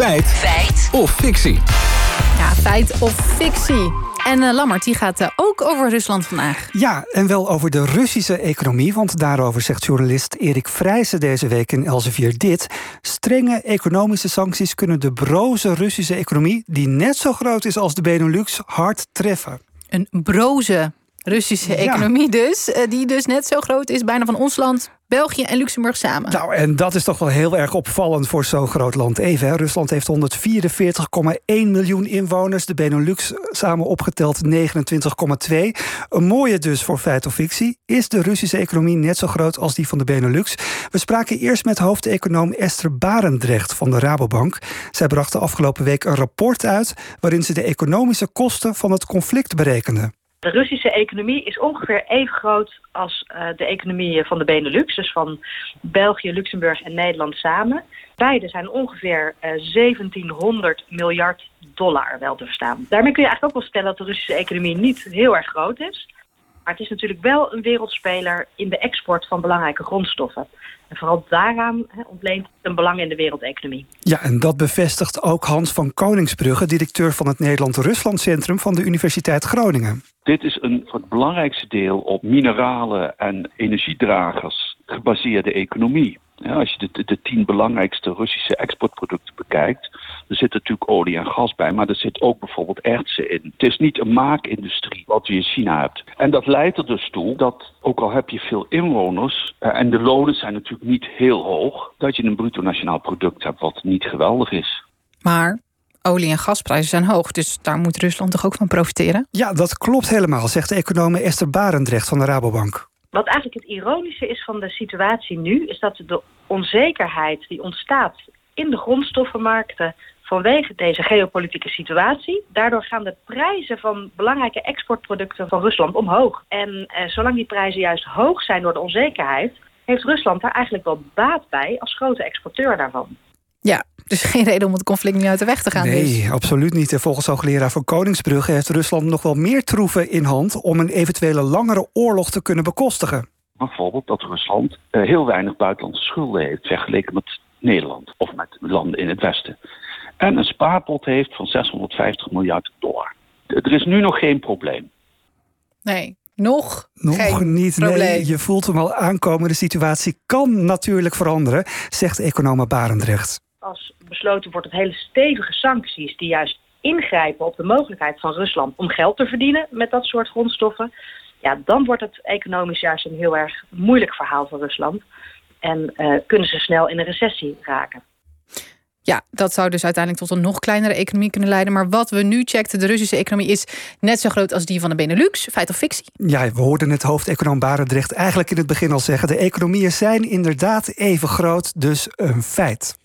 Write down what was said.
Feit. Feit. Of fictie. Ja, feit of fictie. En uh, Lammert, die gaat uh, ook over Rusland vandaag. Ja, en wel over de Russische economie. Want daarover zegt journalist Erik Vrijzen deze week in Elsevier dit. Strenge economische sancties kunnen de broze Russische economie... die net zo groot is als de Benelux, hard treffen. Een broze Russische economie dus. Uh, die dus net zo groot is bijna van ons land, België en Luxemburg samen. Nou, en dat is toch wel heel erg opvallend voor zo'n groot land. Even, hè? Rusland heeft 144,1 miljoen inwoners. De Benelux samen opgeteld 29,2. Een mooie dus voor feit of fictie. Is de Russische economie net zo groot als die van de Benelux? We spraken eerst met hoofdeconoom Esther Barendrecht van de Rabobank. Zij bracht de afgelopen week een rapport uit... waarin ze de economische kosten van het conflict berekende. De Russische economie is ongeveer even groot als uh, de economie van de Benelux, dus van België, Luxemburg en Nederland samen. Beide zijn ongeveer uh, 1700 miljard dollar wel te verstaan. Daarmee kun je eigenlijk ook wel stellen dat de Russische economie niet heel erg groot is. Maar het is natuurlijk wel een wereldspeler in de export van belangrijke grondstoffen. En vooral daaraan he, ontleent een belang in de wereldeconomie. Ja, en dat bevestigt ook Hans van Koningsbrugge, directeur van het Nederland-Rusland Centrum van de Universiteit Groningen. Dit is een voor het belangrijkste deel op mineralen en energiedragers gebaseerde economie. Ja, als je de, de tien belangrijkste Russische exportproducten bekijkt, zit natuurlijk olie en gas bij, maar er zit ook bijvoorbeeld ertsen in. Het is niet een maakindustrie wat je in China hebt. En dat leidt er dus toe dat, ook al heb je veel inwoners, eh, en de lonen zijn natuurlijk niet heel hoog, dat je een bruto nationaal product hebt wat niet geweldig is. Maar olie- en gasprijzen zijn hoog, dus daar moet Rusland toch ook van profiteren? Ja, dat klopt helemaal, zegt de econoom Esther Barendrecht van de Rabobank. Wat eigenlijk het ironische is van de situatie nu, is dat de onzekerheid die ontstaat in de grondstoffenmarkten vanwege deze geopolitieke situatie. Daardoor gaan de prijzen van belangrijke exportproducten van Rusland omhoog. En eh, zolang die prijzen juist hoog zijn door de onzekerheid, heeft Rusland daar eigenlijk wel baat bij als grote exporteur daarvan. Ja, dus geen reden om het conflict nu uit de weg te gaan. Nee, dus. absoluut niet. Volgens hoogleraar van Koningsbrugge heeft Rusland nog wel meer troeven in hand om een eventuele langere oorlog te kunnen bekostigen. Bijvoorbeeld dat Rusland uh, heel weinig buitenlandse schulden heeft vergeleken met Nederland of met landen in het Westen. En een spaarpot heeft van 650 miljard dollar. Er is nu nog geen probleem. Nee, nog, nog geen niet. Probleem. Nee, je voelt hem al aankomen. De situatie kan natuurlijk veranderen, zegt econoom Barendrecht. Als besloten wordt dat hele stevige sancties die juist ingrijpen op de mogelijkheid van Rusland om geld te verdienen met dat soort grondstoffen, ja, dan wordt het economisch juist een heel erg moeilijk verhaal voor Rusland. En uh, kunnen ze snel in een recessie raken. Ja, dat zou dus uiteindelijk tot een nog kleinere economie kunnen leiden. Maar wat we nu checkten, de Russische economie is net zo groot als die van de Benelux. Feit of fictie? Ja, we hoorden het hoofdeconoom Barendrecht eigenlijk in het begin al zeggen. De economieën zijn inderdaad even groot, dus een feit.